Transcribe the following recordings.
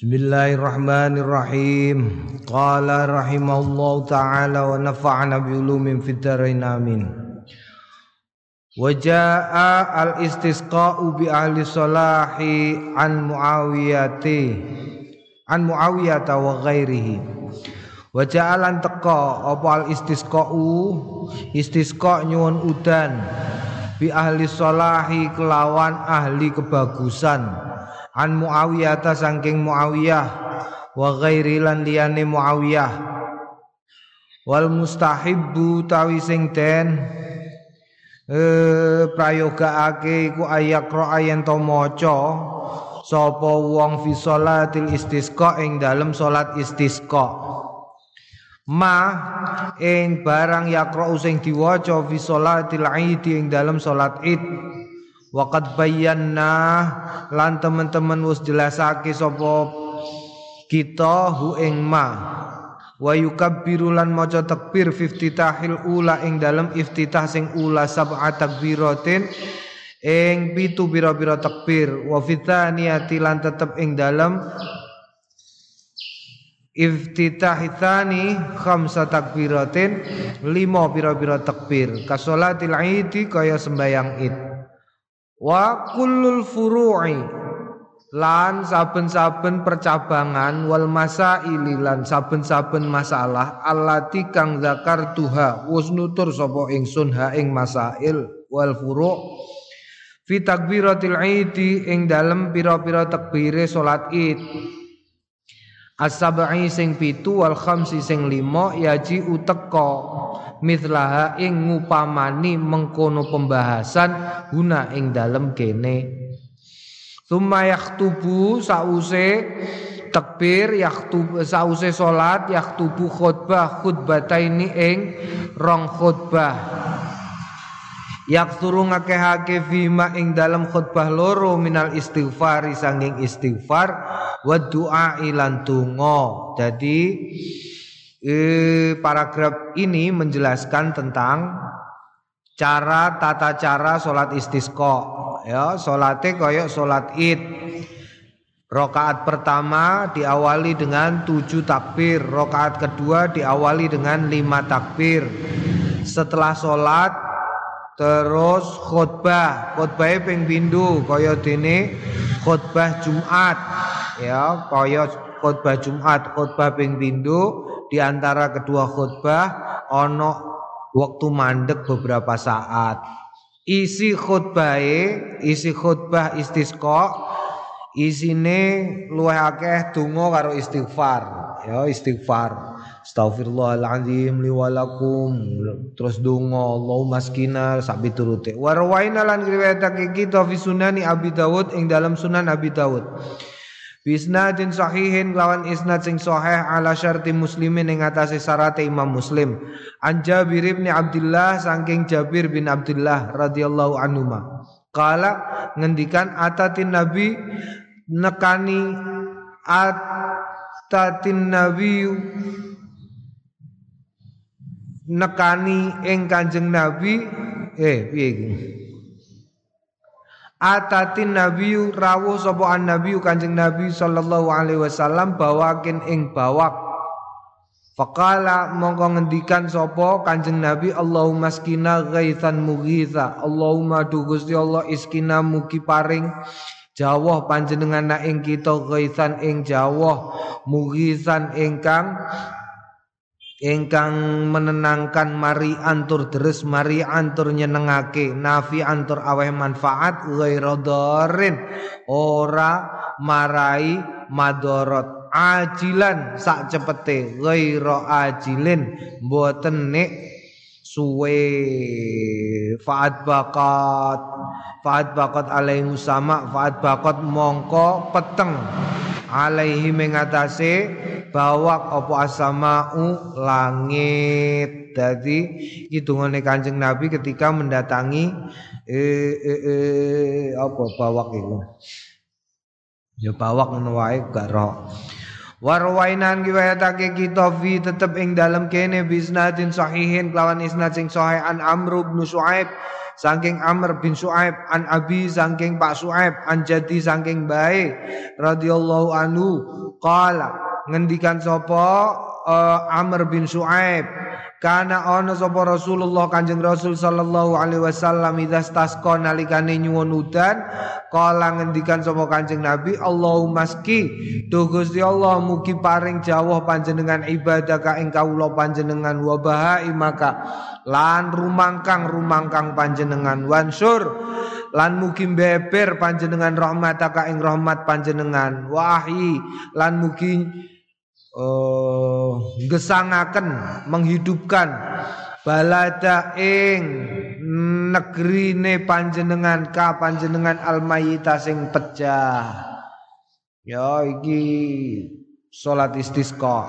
Bismillahirrahmanirrahim. Qala rahimahullahu taala wa nafa'ana bi ulumin fid dharain amin. Wa jaa al istisqa'u bi ahli salahi an Muawiyati an Muawiyata wa ghairihi. Wa ja'alan teka apa al istisqa'u istisqa nyuwun udan bi ahli salahi kelawan ahli kebagusan an Muawiyah ta saking Muawiyah wa ghairi lan liyane Muawiyah. Wal mustahibbu tawi sing den eh prayogaake iku ayakra ayen to maca sapa wong fi salatil istisqa ing dalem salat istisqa. Ma ing barang yakra sing diwaca fi salatil id ing dalem salat id Waqad bayyana lan teman-teman wis jelasake sapa kita hu ing ma. Wa yukabbiru lan maca takbir tahil ula ing dalem iftitah sing ula sab'a takbiratin ing pitu bira-bira takbir. Wa fithaniyati lan tetep ing dalem iftitah tsani khamsa takbiratin lima bira-bira takbir. Kasolatil idi kaya sembayang id wa kullul furu'i. Lan saben-saben percabangan wal masaili lan saben-saben masalah allati kang zakar tuha wis nutur sapa ingsun ha ing masail wal furu' fi takbiratil idi ing dalem pira-pira takbire salat id as-sab'i sing pitu wal khamsi sing lima yaji uteka mithlaha ing ngupamani mengkono pembahasan guna ing dalem kene. Summa yaktubu sause takbir yaktub sause salat yaktubu khutbah khutbataini ing rong khutbah Yakturu ngakehake fima ing dalam khutbah loro minal istighfari sanging istighfar wa du'a ilan tungo. Jadi eh, paragraf ini menjelaskan tentang cara tata cara sholat istisqa. Ya sholatnya koyok sholat id. Rokaat pertama diawali dengan tujuh takbir. Rokaat kedua diawali dengan lima takbir. Setelah sholat Terus khutbah Khutbahnya ping bindu Kaya dini khutbah Jumat Ya kaya khutbah Jumat Khutbah ping bindu di antara kedua khutbah ono waktu mandek beberapa saat. Isi khutbah isi khutbah istisqa isine luwih akeh donga karo istighfar. Ya istighfar. Astagfirullahaladzim liwalakum terus donga Allahumma maskina sabi turute. Wa rawaina lan riwayatake kita fi sunani Abi Dawud ing dalam Sunan Abi Dawud. Bisnadin sahihin lawan isnad sing sahih ala syarti muslimin ing atase syarate Imam Muslim. An Jabir bin Abdullah saking Jabir bin Abdullah radhiyallahu anhu. Kala ngendikan atatin Nabi nekani atatin Nabi nekani ing Kanjeng Nabi eh piye iki Atatin Nabi rawuh sapa an Nabi Kanjeng Nabi sallallahu alaihi wasallam bawakin ing bawak. Faqala mongko ngendikan sapa Kanjeng Nabi Allahumma skina ghaithan mughitha. Allahumma du Gusti Allah iskina mugi paring jawah panjenengan ing kita ghaithan ing jawah mughithan ingkang ingkang menenangkan mari antur deres mari antur nyenengake. Nafi antur aweh manfaat ghairadharin ora marai madorot. Ajilan sak cepete ghaira ajilin. Mboten nek suwe. Faat bakat faat bakat alaihi sama faat bakat mongko peteng. Alaihi mengatasi bawak apa asamau langit. Jadi hitungane kanjeng nabi ketika mendatangi eh, eh, eh, apa bawak itu ya bawak ngono wae gak roh Warwainan riwayatake kita fi tetep ing dalam kene bisnadin sahihin kelawan isnad sing sahih an Amr bin Syuaib saking Amr bin Su'aib an Abi saking Pak Su'aib an Jadi saking bae radhiyallahu anhu. Qala ngendikan sapa uh, Amr bin Su'aib Kana ana sapa Rasulullah Kanjeng Rasul sallallahu alaihi wasallam idza stasqa nalikane nyuwun udan kala ngendikan sapa Kanjeng Nabi Allahumma ski Duh Gusti Allah mugi paring jawah panjenengan ibadah ka ing panjenengan wa maka lan rumangkang rumangkang panjenengan wansur lan mugi beber panjenengan rahmataka ing rahmat panjenengan wahi lan mugi uh, gesangaken menghidupkan. Balada ing negrine panjenengan ka panjenengan almayita sing pecah ya iki salat istisqa.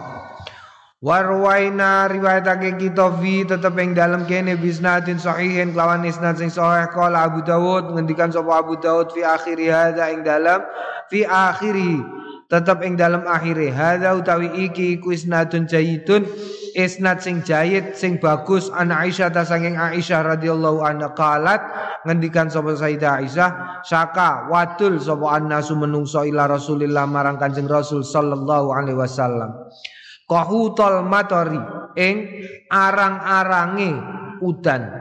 Warwaina riwayatake kita fi tetep ing dalem kene bisnatin sahihin kelawan isnad sing sahih. Qala Abu Dawud ngendikan sapa Abu Dawud fi akhir hadza ing dalem. Fi akhiri tetap ing dalam akhire. Hadza utawi iki iku isnadun jayyidun. Isnad sing jayid sing bagus. An Aisyah ta sanging Aisyah radhiyallahu anha qalat ngendikan sapa Sayyidah Aisyah saka wadul sapa annasu menungso ila Rasulillah marang Kanjeng Rasul sallallahu alaihi wasallam. Qahutol matori ing arang-arange udan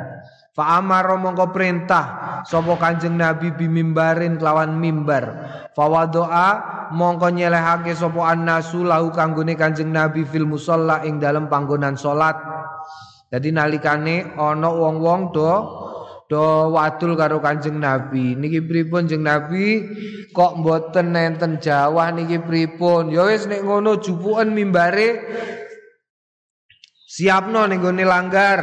Fa amara mongko perintah sapa Kanjeng Nabi bimimbarin kelawan mimbar. Fa wadoa mongko nyelehake sapa annasu lahu kanggone Kanjeng Nabi fil musalla ing dalem panggonan salat. Jadi nalikane ana wong-wong do do wadul karo Kanjeng Nabi. Niki pripun Jeng Nabi kok mboten nenten Jawa niki pripun? Ya wis nek ngono jupuken mimbare siapno ning gone langgar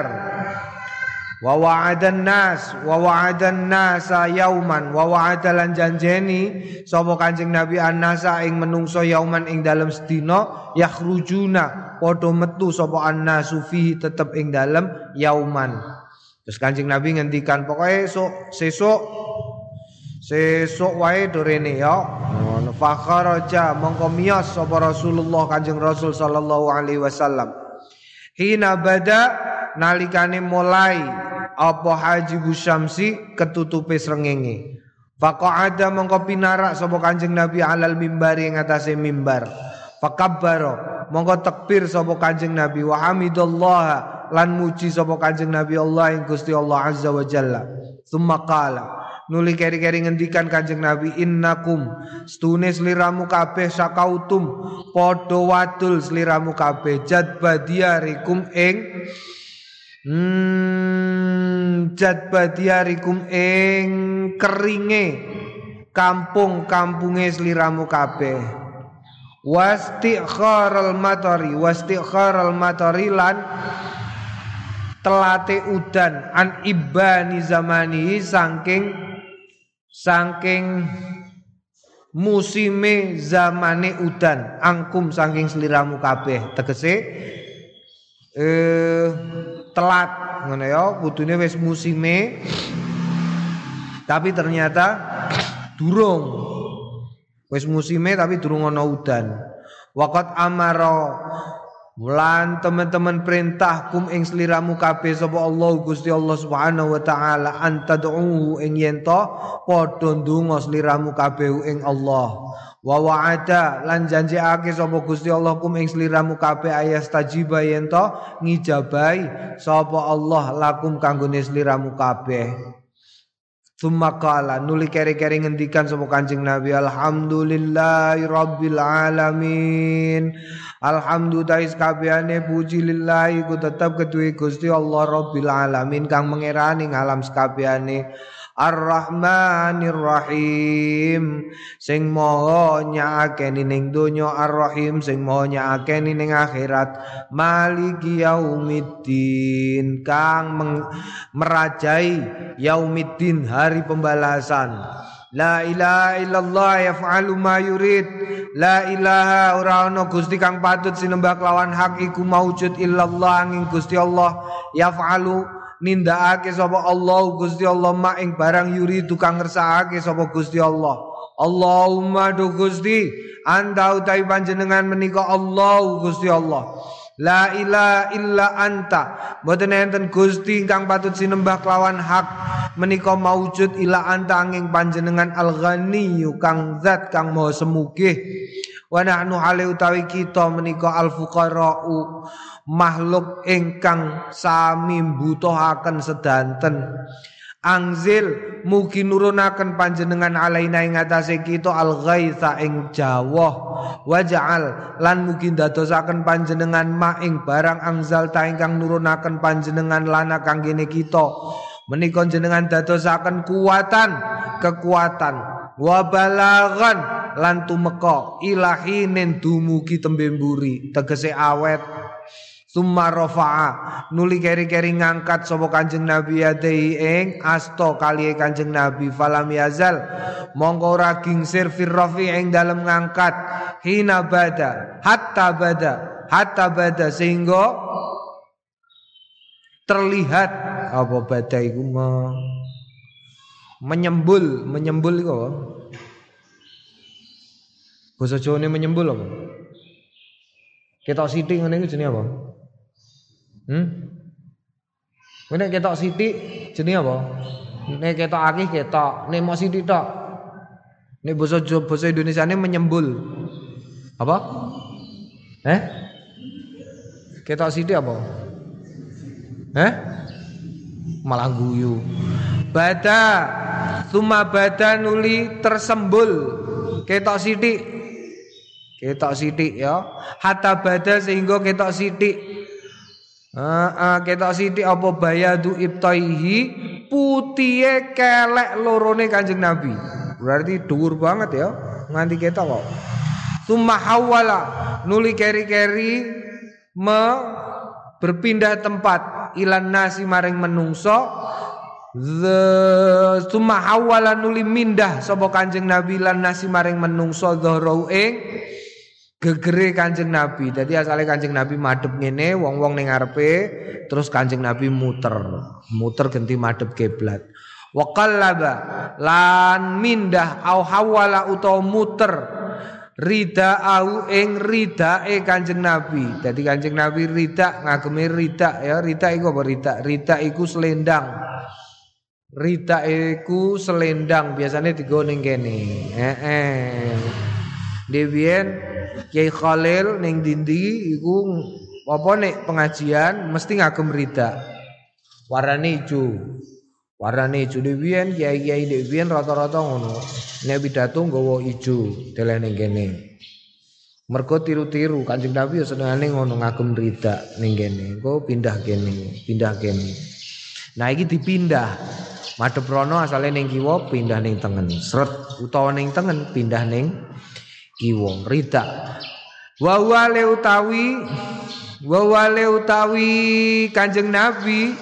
wa wa'adan nas wa wa'adan nasa yauman wa wa'ada janjeni. Sapa Kanjeng Nabi annasa ing menungso yauman ing dalem sedina yakhrujuna padha metu sapa annasu fihi tetep ing dalem yauman. Terus Kanjeng Nabi ngendikan pokoke esuk sesuk sesuk wae dorene ya. Ngono fakharaja mongko miyos sapa Rasulullah Kanjeng Rasul sallallahu alaihi wasallam. Hina bada nalikane mulai apa haji syamsi ketutupe srengenge. Faqa'ada mongko pinarak sapa Kanjeng Nabi alal mimbari ing atase mimbar. Fakabbara mongko tekbir sapa Kanjeng Nabi. Wa hamidallah lan muji sapa Kanjeng Nabi Allah ing Gusti Allah azza wa jalla. Summa qala nuli keri-keri ngendikan Kanjeng Nabi innakum stune sliramu kabeh sakautum padha wadul sliramu kabeh jad badiarikum ing Hmm, jad badiarikum ing keringe kampung-kampunge sliramu kabeh. Wastikharal matari, wastikharal matari lan telate udan an ibani zamani saking saking musime zamane udan angkum saking sliramu kabeh tegese eh telat ngono ya kudune wis musime. Tapi ternyata durung. Wis musime tapi durung ana udan. Waqat amara Mulan teman-teman perintah kum ing sliramu kabeh sapa Allah Gusti Allah Subhanahu wa taala antad'u ing yen to padha ndonga sliramu kabeh ing Allah wa wa'ada lan janjiake sapa Gusti Allah kum ing sliramu kabeh ayas tajiba yen to ngijabahi sapa Allah lakum kanggone sliramu kabeh. Summa qala nuli keri-keri ngendikan sapa Kanjeng Nabi alhamdulillahi rabbil alamin. Alhamdulillah kabehane puji lillahi ku tetep kedue Gusti Allah rabbil alamin kang mengerani alam sakabehane Ar-Rahmanir Rahim sing maha nyaakeni ning donya Ar-Rahim sing maha nyaakeni ning akhirat. Maliki yaumiddin. Kang merajai yaumiddin hari pembalasan. La ilaha illallah yaf'alu ma yurid. La ilaha ora Gusti kang patut sinembah kelawan hak iku maujud illallah angin Gusti Allah. Yaf'alu nindakake sapa Allah Gusti Allah mak ing barang yuri tukang ngersakake sapa Gusti Allah. Allahumma do Gusti anta utai panjenengan menika Allah Gusti Allah La ilaha illa anta. Mboten enten Gusti ingkang patut sinembah kelawan hak menika maujud ila anta angin panjenengan al-ghaniyyu kang zat kang maha semugih. Wa nahnu hale utawi kita menika al-fuqara'u makhluk ingkang sami mbutuhaken sedanten Angzil mugi nurunaken panjenengan alaina ing atase kita al ghaitha ing jawah. Waja'al lan mugi dadosaken panjenengan ma ing barang angzal ta ingkang nurunaken panjenengan lana kanggene kita. Menika jenengan dadosaken kuatan kekuatan. Wa balagan lan tumeka ilahinen dumugi tembe mburi. Tegese awet Summa rafa'a nuli keri-keri ngangkat sapa Kanjeng Nabi yadai ing asto kali Kanjeng Nabi. Falam yazal. Mongko ora gingsir fir rafi ing dalem ngangkat. Hina bada. Hatta bada. Hatta bada. Sehingga terlihat apa bada iku me, menyembul. Menyembul iku apa? Basa Jawa menyembul apa? Ketok sithik ngene iki jenenge apa Hmm? Nek ketok sithik jenenge apa? Nek ketok akeh ketok, nek mok sithik tok. Basa basa Indonesia ini menyembul. Apa? Eh? Ketok sithik apa? Eh? Malah guyu. Bada Suma bada nuli tersembul Ketok sithik Ketok sithik ya Hatta bada sehingga ketok sithik Heeh, ketok sithik apa bayadu ibtaihi putihe kelek lorone Kanjeng Nabi. Berarti dhuwur banget ya, nganti ketok kok. Summa hawala nuli keri-keri me berpindah tempat ilan nasi maring menungso Summa hawala nuli mindah sapa Kanjeng Nabi lan nasi maring menungso dhahrau ing gegere Kanjeng Nabi. Jadi asalnya Kanjeng Nabi madep ngene, wong-wong ning ngarepe, terus Kanjeng Nabi muter, muter ganti madep kiblat. Wa qallaba lan mindah au hawala utawa muter rida au ing ridae Kanjeng Nabi. Jadi Kanjeng Nabi rida ngagemi rida ya, rida iku apa rida? Rida iku selendang. Rida iku selendang biasanya digo ning kene. Heeh. Dewien Kiai Khalil ning dindi iku apa nek pengajian mesti ngagem rida. Warnane ijo. Warnane ijo dhewean kiai-kiai dhewean rata-rata ngono. Nek pidato nggawa ijo deleh ning kene. Mergo tiru-tiru Kanjeng Nabi ya senengane ngono ngagem rida ning kene. Engko pindah kene, pindah kene. Nah iki dipindah. Madhep rono asale ning kiwa pindah ning tengen. Sret utawa ning tengen pindah ning kiwa rida wa wale utawi wa wale utawi kanjeng nabi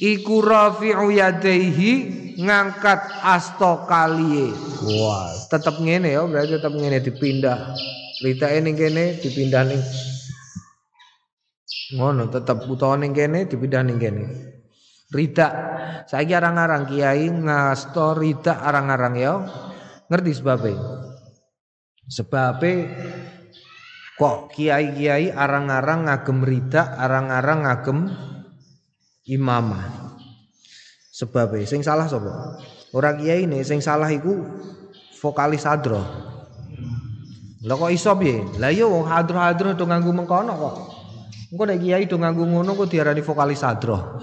iku rafi'u yadaihi ngangkat asto kaliye. Wah tetep ngene ya berarti tetep ngene dipindah. Rida ning kene dipindah ning ngono tetep utawa ning kene dipindah ning kene. Rida saiki arang-arang kiai ngasto rida arang-arang ya. Ngerti sebabnya Sebabe kok kiai-kiai arang-arang ngagem rida, arang-arang ngagem imamah. Sebabe sing salah sapa? Ora kiai ini sing salah iku vokalis hadro. Lah kok iso piye? Lah iya wong hadro-hadro do nganggo mengkono kok. Engko nek kiai do nganggo ngono kok diarani vokalis hadro.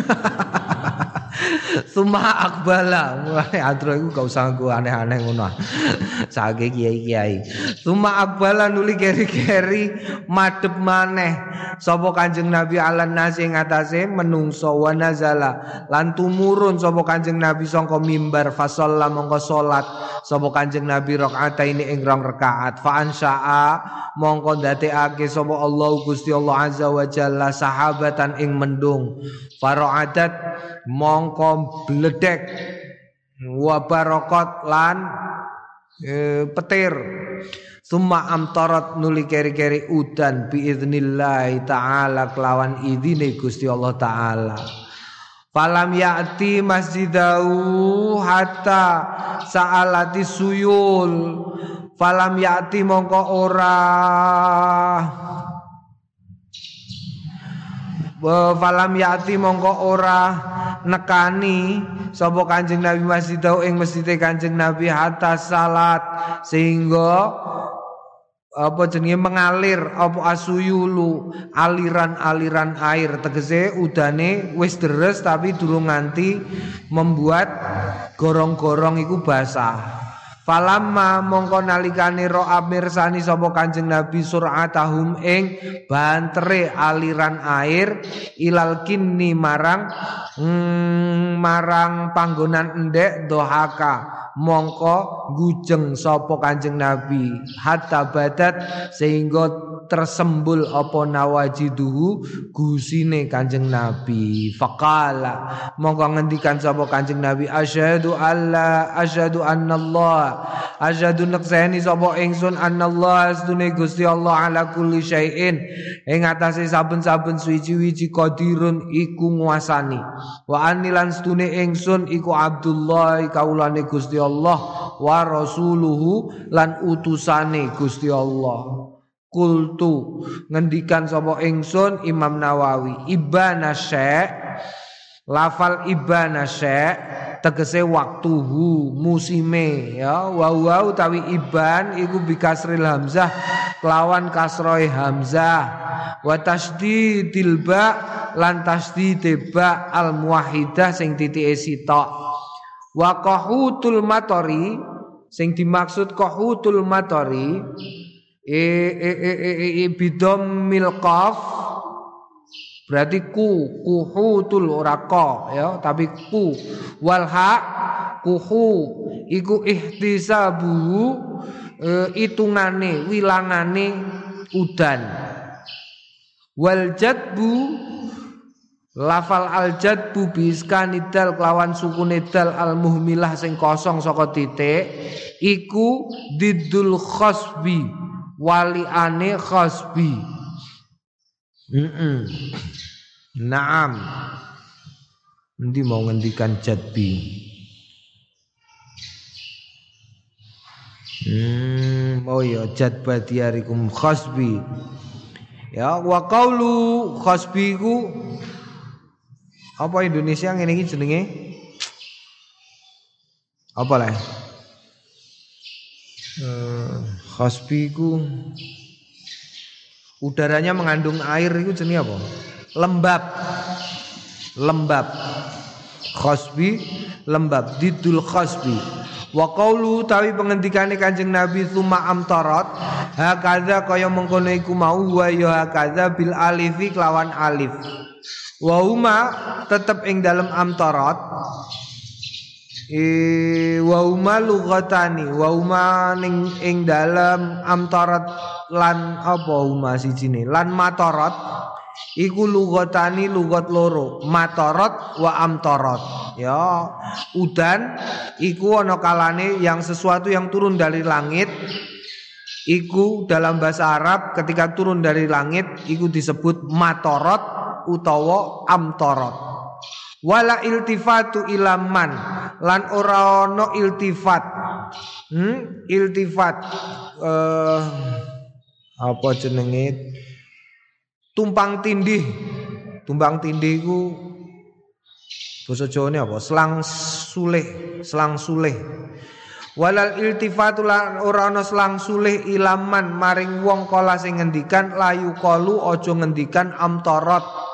Suma akbala mulai adro iku gak usah nggo aneh-aneh ngono. Sage kiai-kiai. Suma akbala nuli keri-keri madhep maneh. Sapa Kanjeng Nabi ala nasi ing atase menungso wa nazala. Lan tumurun sapa Kanjeng Nabi sangka mimbar fasalla mongko salat. Sapa Kanjeng Nabi rakaat ini ing rong rakaat. Fa ansyaa mongko ndadekake sapa Allah Gusti Allah azza wa jalla sahabatan ing mendung. Faraadat mongko bledek wa barakot lan e, petir Summa amtarat nuli keri-keri udan biiznillahi ta'ala kelawan idine Gusti Allah ta'ala. Falam ya'ti masjidau hatta sa'alati suyul. Falam ya'ti mongko ora falam yati mongko ora nekani sapa Kanjeng Nabi masjid ing masjid Kanjeng Nabi hatta salat sehingga apa jenenge mengalir apa asuyulu aliran-aliran air. Tegese udane wis deres tapi durung nganti membuat gorong-gorong iku basah Falamma mongko nalikane ro amirsani sapa Kanjeng Nabi suratahum ing bantere aliran air ilal kinni marang mm, marang panggonan endek dohaka mongko gujeng sapa Kanjeng Nabi. Hatta badat sehingga tersembul apa nawajiduhu gusine Kanjeng Nabi. Faqala mongko ngendikan sapa Kanjeng Nabi asyhadu alla asyhadu annallah asyhadu nakseni sapa ingsun anallah astune Gusti Allah ala kulli syai'in. Ing atase saben-saben suci-wici qadirun iku nguasani. Wa anilan stune ingsun iku Abdullah kaulane Gusti Allah wa rasuluhu lan utusane Gusti Allah. Kultu ngendikan sapa ingsun Imam Nawawi ibana syekh. Lafal ibana syekh tegese waktuhu musime ya. Wa wa utawi iban iku bikasril hamzah kelawan kasroe hamzah. Wa tasdidil ba lan tasdid ba al muwahhidah sing titike sitok wa qahutul matori sing dimaksud qahutul matori e e e e, e, e bidom milqaf Berarti ku kuhutul ora ko ya tapi ku. Wal ha kuhu iku ihtisabu e, itungane wilangane udan. Wal jadbu lafal al jadbu biskanidal kelawan suku nedal al muhmilah sing kosong saka titik iku didul khosbi waliane khosbi Mm Naam. Nanti mau ngendikan jadbi. Hmm, oh ya jadba diarikum khasbi. Ya wa qaulu khasbi ku apa Indonesia ngene iki jenenge? Apa lah? Khasbi ku udaranya mengandung air itu jenis apa? Lembab. Lembab. Khosbi lembab didul khosbi. Wa qawlu tawi pengendikane Kanjeng Nabi tsumma amtarat hakadha kaya mengkono iku mau wa ya hakadha bil alifi kelawan alif. Wa huma tetep ing dalam amtarat e wa huma lughatani wa huma ning ing dalam amtarat lan apa huma sijine? Lan matarat iku lughatani lugat loro matarat wa amtarat ya udan iku ana kalane yang sesuatu yang turun dari langit. Iku dalam bahasa Arab ketika turun dari langit iku disebut matarat utawa amtarat wala iltifatu ilaman lan ora ana iltifat. Hmm? iltifat uh, apa jenenge? Tumpang tindih. Tumpang tindih iku basa Jawane apa? Selang sulih selang sulih. Walal iltifatu lan ora ana selang sulih ilaman maring wong kala sing ngendikan layu kalu aja ngendikan amtarat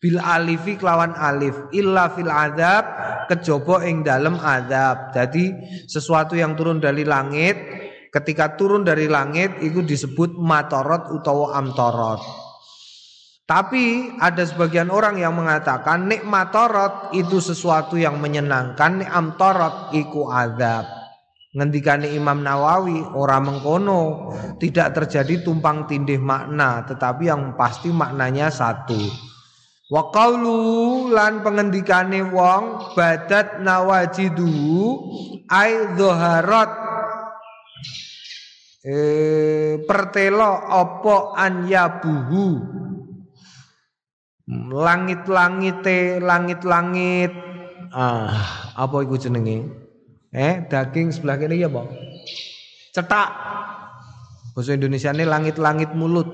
bil alifi kelawan alif illa fil adab kejaba ing dalem adab. Jadi sesuatu yang turun dari langit ketika turun dari langit itu disebut matorot utawa amtorot. Tapi ada sebagian orang yang mengatakan nikmatorot itu sesuatu yang menyenangkan, nik amtorot iku adab. Ngendikane Imam Nawawi orang mengkono tidak terjadi tumpang tindih makna, tetapi yang pasti maknanya satu. Wa qawlu lan pengendikane wong badat nawajidu ai dhaharat eh pertelo apa anyabuhu langit-langite langit-langit. Ah apa iku jenenge? Eh daging sebelah kene ya apa cetak. Bahasa Indonesia ini langit-langit mulut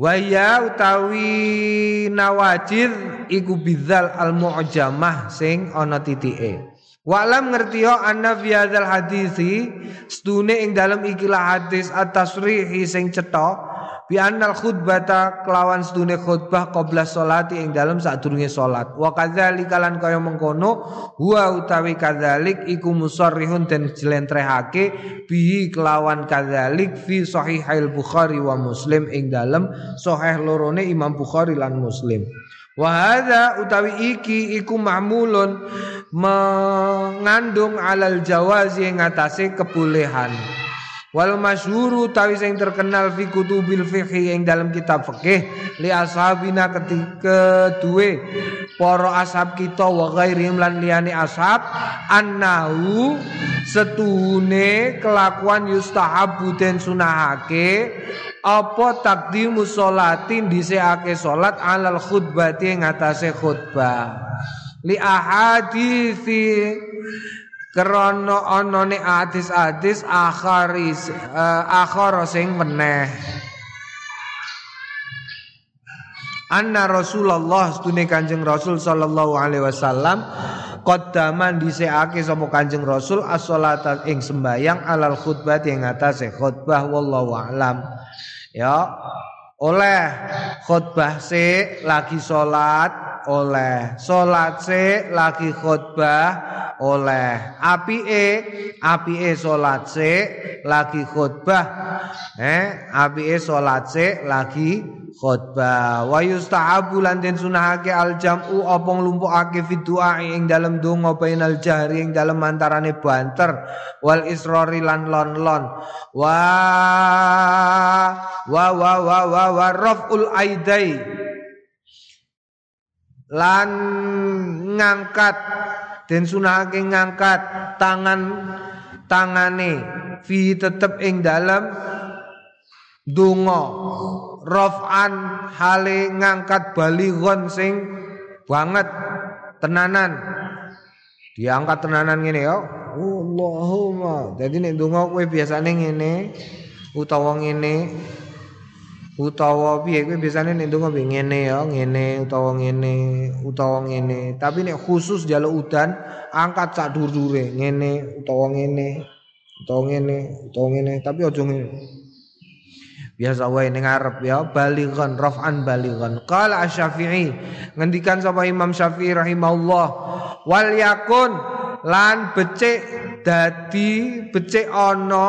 Waya utawi nawajir iku bidzal al mu'jamah sing ana titike. Wa'lam ngertiyo anna fi hadisi stune ing dalam ikilah hadis at-tasrihi sing cetha bi annal khutbata kelawan sedune khutbah qabla sholati ing dalem sadurunge salat wa kadzalika lan kaya mengkono huwa utawi kadzalik iku musarrihun den jlentrehake bihi kelawan kadzalik fi sahihail bukhari wa muslim ing dalem sahih lorone Imam Bukhari lan Muslim Wahada utawi iki iku ma'mulun mengandung alal jawazi ngatasi kebolehan. Wal masyhuru tawi sing terkenal fi kutubil fiqh ing dalam kitab fikih li ashabina ketika duwe para ashab kita wa ghairihim lan liyane ashab annahu setune kelakuan yustahabu den sunahake apa takdimu sholatin dhisikake salat alal khutbati ing atase khutbah. Li ahaditsi Krana anane hadis-hadis akharis uh, akhar sing meneh. Anna Rasulullah sedune Kanjeng Rasul sallallahu alaihi wasallam qaddaman dhisikake sapa Kanjeng Rasul as-shalata ing sembayang alal khutbah ing atase khutbah wallahu alam. Ya, oleh khutbah se lagi salat oleh salat se lagi khutbah oleh api e api e salat se lagi khutbah. Eh api e salat se lagi khutbah. Wa yustahabu lan den sunahake al jam'u apa nglumpukake fi du'a ing dalem donga bainal jahri ing dalem antarane banter. Wal israri lan lon-lon. Wa wa wa wa wa, wa raful aidai lan ngangkat den sunahake ngangkat tangan tangane fi tetep ing dalam donga raf'an hale ngangkat balighon sing banget tenanan. Diangkat tenanan ngene ya. Allahumma. Dadi nek donga kowe biasane ngene utawa ngene utawa piye kowe biasane nek ndonga ngene ya ngene utawa ngene utawa ngene. Tapi nek khusus njaluk udan angkat sak dhuwure ngene utawa ngene utawa ngene utawa ngene. Tapi aja ngene. Biasa wae ning ngarep ya balighan raf'an balighan. Qala asy-syafi'i ngendikan sapa Imam Syafi'i rahimahullah wal yakun lan becik dadi becik ana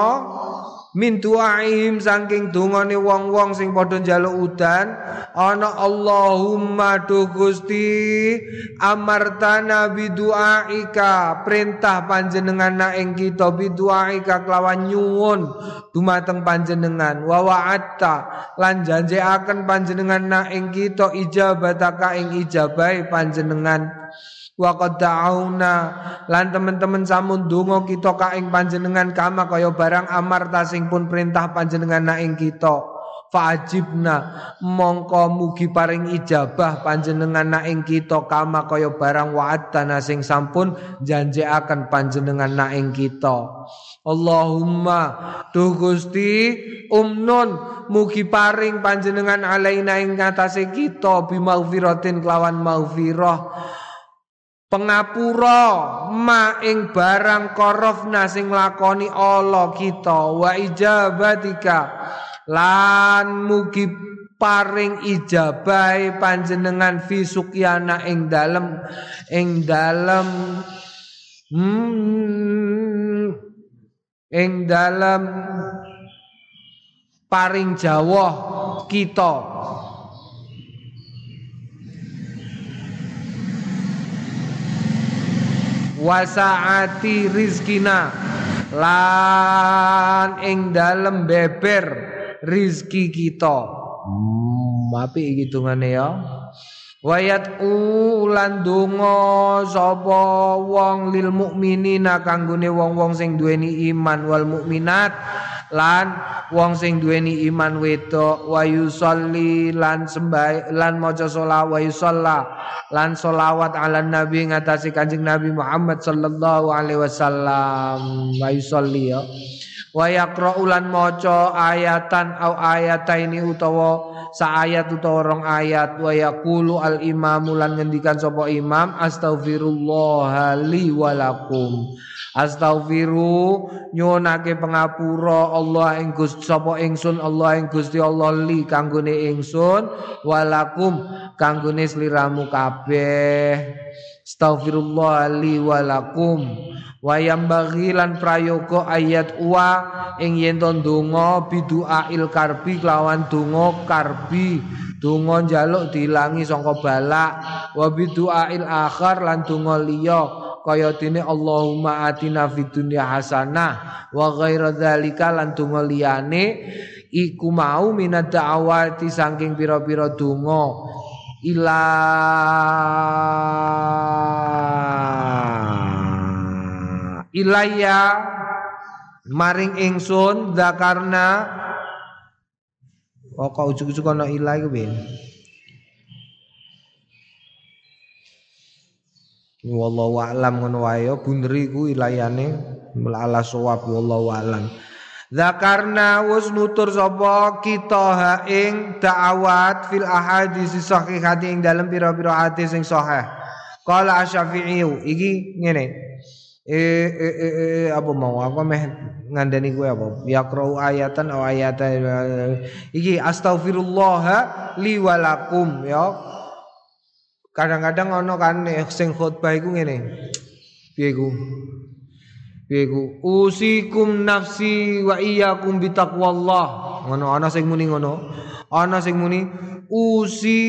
min du'aihim saking dungane wong-wong sing padha njaluk udan ana Allahumma du Gusti amartana bi du'aika perintah panjenengan na ing kita bi du'aika kelawan nyuwun dumateng panjenengan. Wa wa'atta lan janjekaken panjenengan na ing kita ijabataka ing ijabahe panjenengan wa qad lan teman-teman samun donga kita ka ing panjenengan kama kaya barang amar sing pun perintah panjenengan na ing kita. Fajibna mongko mugi paring ijabah panjenengan na ing kita kama kaya barang wa'adana sing sampun janjekaken panjenengan na ing kita. Allahumma. Duh Gusti umnun. Mugi paring panjenengan alaina ing ngatasé kita. Bimaghfiratin kelawan maghfirah pengapura ma ing barang korofna sing lakoni Allah kita wa ijabatika lan mugi paring ijabai panjenengan fi sukyana ing dalem ing dalem hmm, ing dalem paring jawah kita wasaati rizkina. Lan ing dalem beber rizki kita. Hmm, api hitungane ya? Wayat ulan donga sapa wong lil mukminina kanggone wong-wong sing duweni iman wal mukminat lan wong sing duweni iman wedok wa yusolli lan sembah lan maca sholawat wa yusalla lan sholawat ala nabi ngatasi kanjeng nabi Muhammad sallallahu alaihi wasallam. Wa yusolli ya wa yaqra'ulan maca ayatan au ayataini utawa sa ayat utawa rong ayat. Wa yaqulu al imamu lan ngendikan sapa imam astaghfirullah li walakum astaghfiru nyunake pengapura Allah ing Gusti sapa ingsun Allah ing Gusti Allah li kanggone ingsun walakum kanggone sliramu kabeh astaghfirullah li walakum Wayam bagilan prayoga ayat wa ing yen to ndonga il karbi kelawan donga karbi. Donga njaluk dilangi sangka balak. Wa il akhar lan donga liya. Kaya dene Allahumma atina fid dunya hasanah wa ghaira dzalika lan donga liyane. Iku mau minad da'awati saking pira-pira donga ila. Ilaya maring ingsun zakarna. Oh kok ujug-ujug ana ilah iku piye wallahu a'lam ngono wae ya. Bunder iku ilayane. Ala sawab wallahu a'lam Zakarna wis nutur sapa kita ha ing da'awat fil ahadits sahihati ing dalam pira-pira hadis sing sahih. Qala Asy-Syafi'i iki ngene. Eh, eh, eh, eh apa mau? Apa meh ngandani gue apa? Yaqra'u ayatan atau ayatan iki astaghfirullah li walakum ya. Kadang-kadang ono kan sing khotbah iku ngene. Piye iku piye iku usikum nafsi wa iyyakum bitaqwallah. Ngono ana sing muni ngono. Ana sing muni usi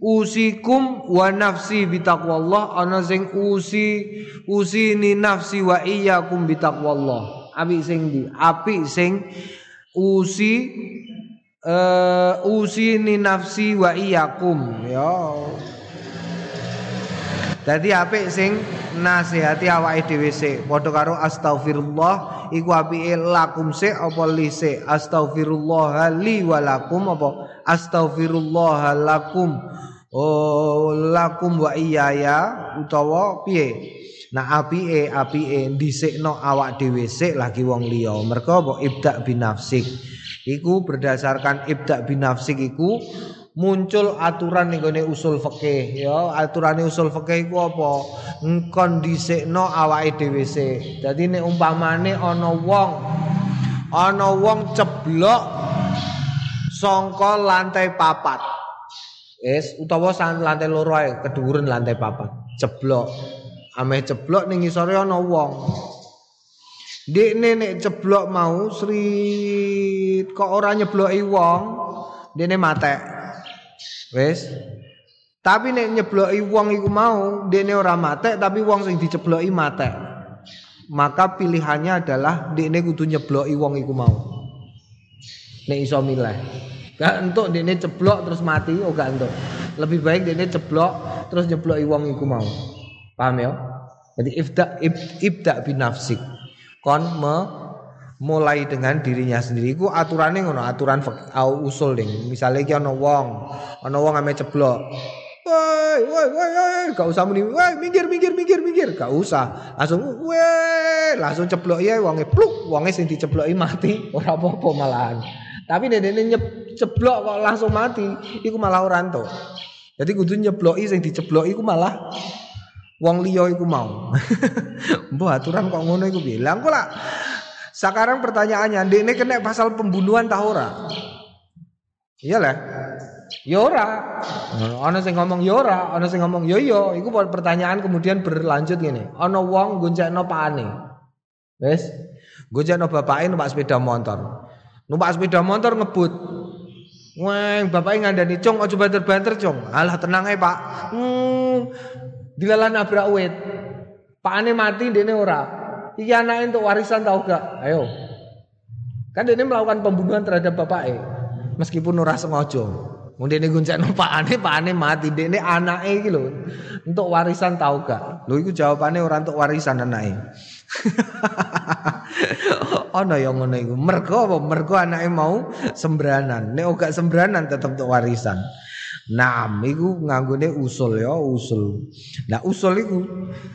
usikum wa nafsi bitaqwallah. Ana sing usi usini nafsi wa iyyakum bitaqwallah. Api sing di api sing usi uh, usini nafsi wa iyyakum. Ya Dadi apik sing nasihati awake dhewe sik. Padha karo astagfirullah iku apike lakum sik apa li sik? Astagfirullah li walakum apa? Astagfirullah lakum. Oh lakum wa iyaya utawa piye? Nah apike apike dhisikno awak dhewe sik lagi wong liya. Mergo apa? Ibda binafsik. Iku berdasarkan ibda binafsik iku muncul aturan ning gone usul fikih ya. Aturane usul fikih iku apa? Engkon dhisikno awake dhewe sik dadi nek umpamane ana wong ana wong ceblok sangka lantai papat. Wis utawa lantai loro ae keduren lantai papat. Ceblok. Ameh ceblok ning ngisore ana wong. Dek nek ceblok mau sri kok ora nyebloki wong dene matek Wes. Tapi nek nyebloki wong iku mau, dene ora matek tapi wong sing dicebloki matek. Maka pilihannya adalah dene kudu nyebloki wong iku mau. Nek iso milih. Gak entuk dene ceblok terus mati, oh gak entuk. Lebih baik dene ceblok terus nyebloki wong iku mau. Paham ya? Jadi ibda ibda binafsik. Kon me mulai dengan dirinya sendiri. Iku aturane ngono aturan au usul ding. Misale iki ana wong ana wong ame ceblok. Woi woi woi woi gak usah muni. Woi minggir minggir minggir minggir. Gak usah. Langsung woi langsung ceblok ya wonge pluk wonge sing dicebloki mati. Ora apa-apa malahan. Tapi dene nyep ceblok kok langsung mati iku malah ora entuk. Jadi kudu nyebloki sing dicebloki iku malah wong liya iku mau. Mbah aturan kok ngono iku bilang kok lah sekarang pertanyaannya, ini kena pasal pembunuhan tahu ora? Iyalah. Yora. Ya ana sing ngomong yora, ya ana sing ngomong yo yo. Iku pertanyaan kemudian berlanjut gini. Ana wong goncekno pakane. Wes. Goncekno bapake numpak sepeda motor. Numpak sepeda motor ngebut. Wah, bapaknya ngandani cung aja banter-banter cung. Alah tenang ae, Pak. Hmm, dilalah nabrak wit. Pakane mati dene ora. Iki anaknya untuk warisan tahu gak? Ayo. Kan dia melakukan pembunuhan terhadap bapak eh. Meskipun ora sengaja. Kemudian ini guncak pak ane, pak ane mati. Dia ini anaknya iki loh. Untuk warisan tahu gak? Lo itu jawabannya orang untuk warisan anaknya. no yang ngono iku. Mergo apa? Mergo anaknya mau sembranan. Nek gak sembranan tetap untuk warisan. Naam iku nganggone usul ya, usul. Nah, usul iku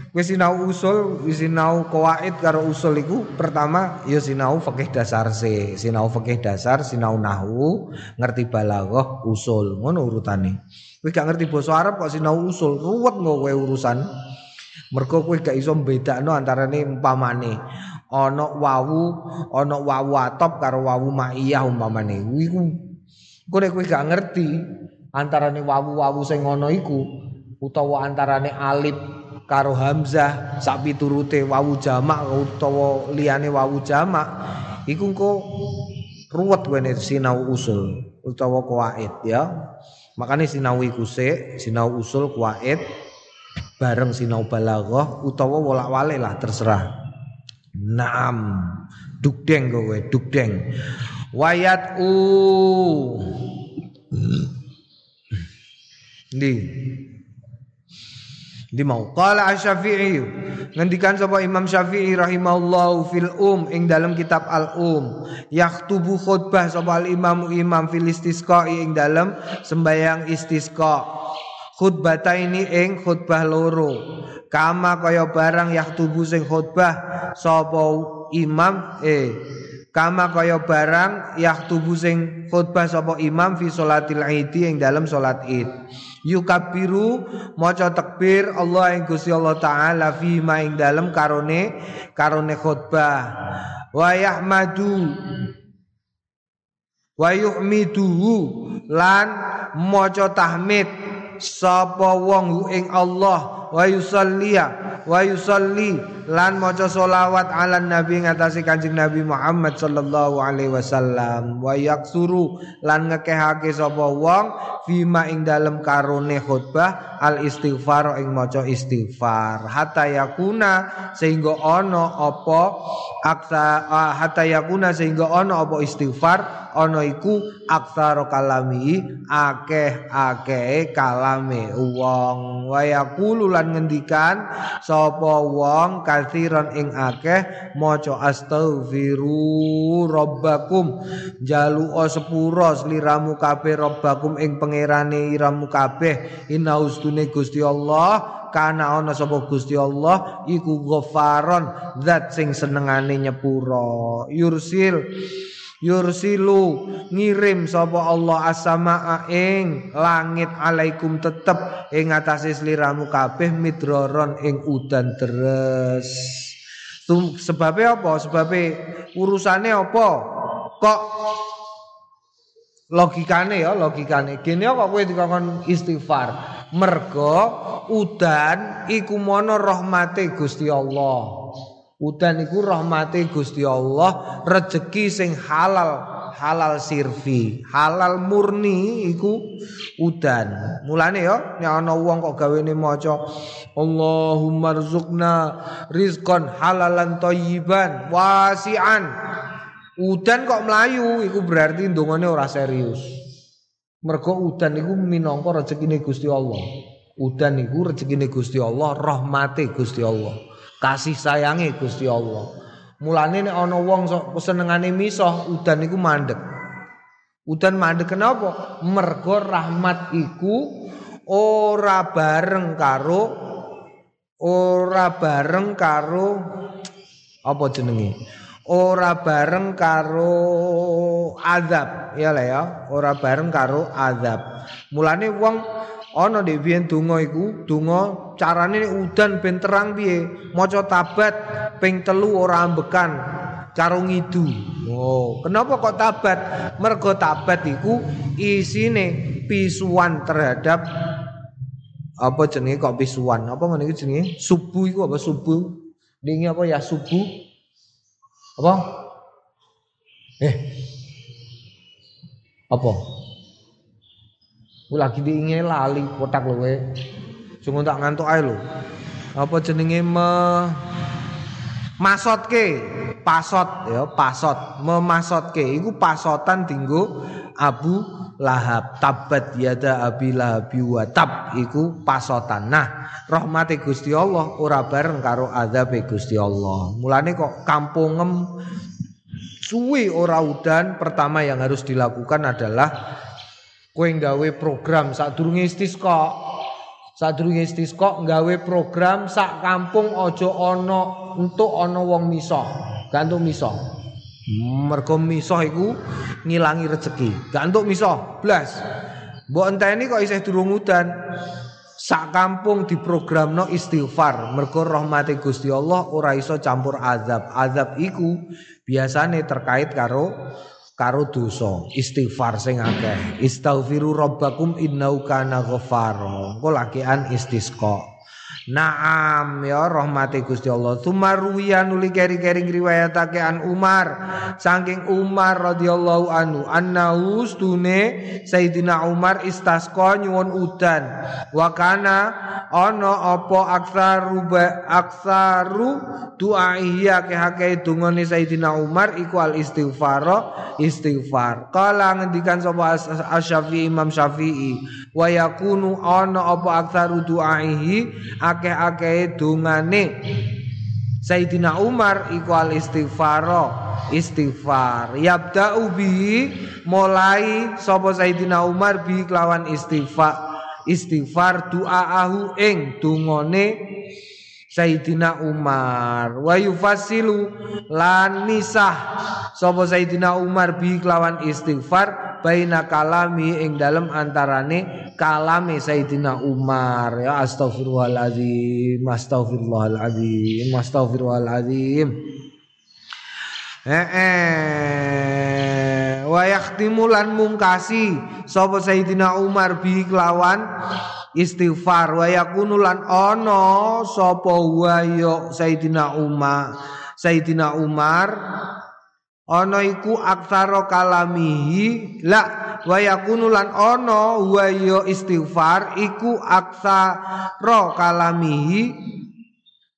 wis sinau usul, wis sinau qawaid karo usul iku pertama ya sinau fikih dasar se, sinau fikih dasar, sinau nahwu, ngerti balaghah, usul. Ngono urutane. Kowe gak ngerti basa Arab kok sinau usul, ruwet kok kowe urusan. Mergo kowe gak iso mbedakno antarane umpamane ana wawu, ana wawu atop karo wawu ma'iyah umpamane. Iku kowe gak ngerti antarane wawu-wawu sing ana iku utawa antarane alif karo hamzah sak piturute wawu jamak utawa liyane wawu jamak iku engko ruwet wene sinau usul utawa qawaid ya. Makanya sinau iku sik sinau usul qawaid bareng sinau balaghah utawa wolak-walik lah terserah. Naam. Dugdeng kowe dugdeng. Wayat u Ndi. Ndi mau. Qala Asy-Syafi'i ngendikan sapa Imam Syafi'i rahimahullahu fil um ing dalam kitab Al Um yaktubu khutbah sapa al Imam Imam fil istisqa ing dalam sembayang istisqa. Khutbata ini ing khutbah loro. Kama kaya barang yaktubu sing khutbah sapa imam eh kama kaya barang yaktubu sing khutbah sapa imam fi salatil idi ing dalam salat id yukabiru maca takbir Allah ing Gusti Allah taala fi ma ing dalem karone karone khutbah. Wa yahmadu wa yuhmiduhu lan maca tahmid sapa wong ing Allah wa yusalliya wa yusalli lan maca solawat ala nabi ngatasi kanjeng nabi Muhammad sallallahu alaihi wasallam. Wa yaksuru lan ngekehake sapa wong fima ing dalem karone khutbah al istighfar ing maca istighfar. Hatta yakuna sehingga ana apa aksa hatta yakuna sehingga ana apa istighfar ana iku aksara kalami akeh akeh kalame wong. Wa yaqulu lan ngendikan sapa wong kathiran ing akeh maca astaghfiru rabbakum. Jalu sepura sliramu kabeh rabbakum ing pangerane iramu kabeh. Inaustune Gusti Allah kana ana sapa Gusti Allah iku ghafaron zat sing senengane nyepura yursil yursilu ngirim sapa Allah as-samaa ing langit alaikum tetep ing atase sliramu kabeh midroron ing udan deres. Sebabnya apa? Sebabnya urusannya apa? Kok logikane ya logikane. Gene kok kowe dikon istighfar? Mergo udan iku mono rahmate Gusti Allah Udan iku rahmate Gusti Allah, rezeki sing halal, halal sirfi, halal murni iku udan. Mulane ya nek ana wong kok gawene maca Allahumma rzuqna rizqan halalan thayyiban wasi'an. Udan kok melayu iku berarti ndongane ora serius. Mergo udan iku minangka rezekine Gusti Allah. Udan iku rezekine Gusti Allah, rahmate Gusti Allah kasih sayangi Gusti Allah. Mulane nek ana wong sok senengane misah, udan iku mandek. Udan mandek kenapa? Mergo rahmat iku ora bareng karo ora bareng karo apa jenenge? Ora bareng karo azab, ya lah ya, ora bareng karo azab. Mulane wong ana ndek biyen donga iku donga carane udan ben terang piye? Maca tabat ping telu ora ambekan karo ngidu. Oh kenapa kok tabat? Mergo tabat iku isine pisuan terhadap apa jenenge kok pisuan? Apa ngene iki jenenge? Subuh iku apa subuh? Dingi apa ya subuh? Apa? Eh. Apa Ku lagi diingin lali kotak kowe. Sing tak ngantuk ae lho. Apa jenenge me masotke, pasot ya, pasot, memasotke iku pasotan dinggo Abu Lahab tabat yada abi lahabi wa tab pasotan. Nah, rahmate Gusti Allah ora bareng karo azabe Gusti Allah. Mulane kok kampungem suwi ora udan, pertama yang harus dilakukan adalah kowe nggawe program sadurunge istisqa sadurunge istisqa nggawe program sak kampung aja ana entuk ana wong misah gak entuk misah mergo misah iku ngilangi rezeki. Gak entuk misah blas. Mbok enteni kok isih durung udan. Sak kampung diprogramno istighfar. Mergo rahmate Gusti Allah ora iso campur azab. Azab iku biasane terkait karo karo dosa istighfar sing akeh. Istaghfiru rabbakum innahu kana ghafara engko lakian istisqa Naam ya rahmati Gusti Allah. Tumaruya nuli keri-keri riwayatake an Umar saking Umar radhiyallahu anhu annahu stune Sayyidina Umar istasqa nyuwun udan. Wa kana ana apa aksaru aksaru du'aihi akeh-akeh dungane Sayyidina Umar iku al istighfar istighfar. Kala ngendikan sapa Asy-Syafi'i Imam Syafi'i wa yakunu ana apa aksaru du'aihi akeh-akeh dungane Sayyidina Umar iku al istighfar. Istighfar yabda'u bi mulai sapa Sayyidina Umar bi kelawan istighfar. Istighfar du'aahu ing dungane Sayyidina Umar. Wa yufasilu lan misah sapa Sayyidina Umar bi kelawan istighfar baina kalami ing dalem antarane kalame Sayyidina Umar. Ya astagfirullahalazim astagfirullahalazim astagfirullahalazim eh eh. Wa yakhtimulan mungkasi sapa Sayyidina Umar bi kelawan istighfar. Wa yakunu lan ana sapa wa Sayyidina Umar Sayyidina Umar ana iku aksara kalamihi la wa yakunu lan ana wa istighfar iku aksara kalamihi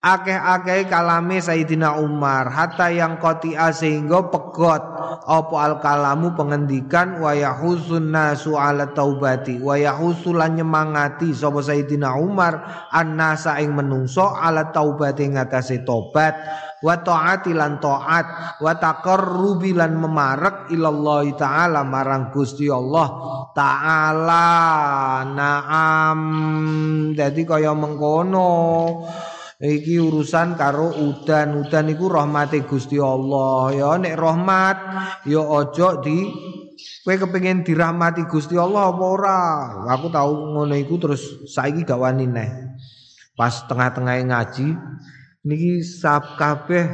akeh-akeh kalame Sayyidina Umar. Hatta yang koti sehingga pegot. Apa al kalamu pengendikan wa yahusun nasu ala taubati. Wa yahusulan nyemangati sapa Sayyidina Umar. Annasa ing menungso ala taubati ngatasé tobat. Wa taati lan taat. Wa taqarrubi lan memarek ilallah taala marang Gusti Allah taala naam. Dadi kaya mengkono iki urusan karo udan. Udan iku rahmate Gusti Allah. Ya nek rahmat ya ojo di kowe kepengin dirahmati Gusti Allah apa ora? Aku tahu ngono iku terus saiki gak wani neh. Pas tengah-tengah ngaji niki sab kabeh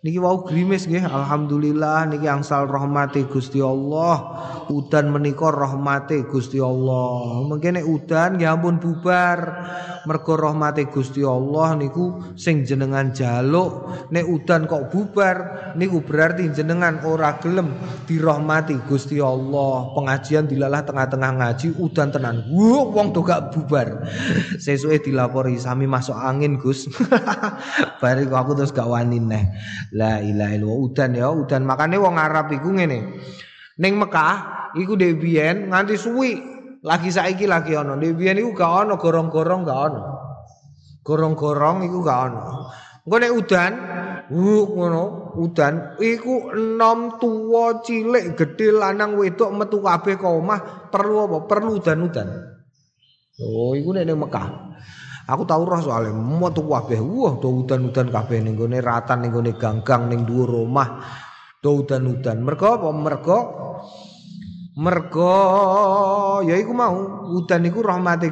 niki wau grimis nggih. Alhamdulillah niki angsal rahmati Gusti Allah. Udan menika rahmati Gusti Allah. Mungkin udan ya ampun bubar. Mergo rahmati Gusti Allah niku sing jenengan jaluk. Nek udan kok bubar niku berarti jenengan ora gelem dirahmati Gusti Allah. Pengajian dilalah tengah-tengah ngaji udan tenan. Wuh wong do gak bubar. Sesuke dilapori sami masuk angin Gus. Bariku aku terus gak wani neh. La ilaha illallah udan ya, udan. Makane wong Arab iku ngene. Ning Mekah iku dhewe biyen nganti suwi. Lagi saiki lagi ana. Dhewe biyen iku gak ana gorong-gorong gak ana. Gorong-gorong iku gak ana. Engko nek udan, uh ngono, udan iku enom tuwa cilik gedhe lanang wedok metu kabeh ka omah perlu apa? Perlu udan-udan. Oh, iku nek ning Mekah. Aku tahu roh soalnya metu kabeh. Wah, do udan-udan kabeh ning gone ratan ning ganggang ning dhuwur omah. Do udan-udan. Mergo apa? Mergo mergo ya iku mau udan iku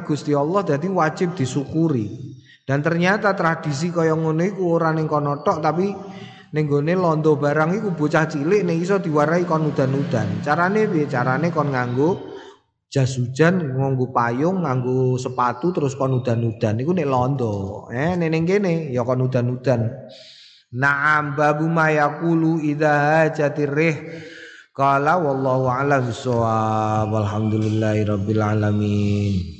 Gusti Allah dadi wajib disyukuri. Dan ternyata tradisi kaya ngono iku ora ning kono tok tapi ning gone londo barang iku bocah cilik ning iso diwarai kon udan-udan. Carane piye? Carane kon nganggo jas hujan nganggo payung nganggo sepatu terus kon udan-udan. Iku nek londo. Eh neneng kene ya kon udan-udan. Naam babu ma yaqulu idza hajatir rih. Qala wallahu a'lam bissawab. Walhamdulillahi rabbil alamin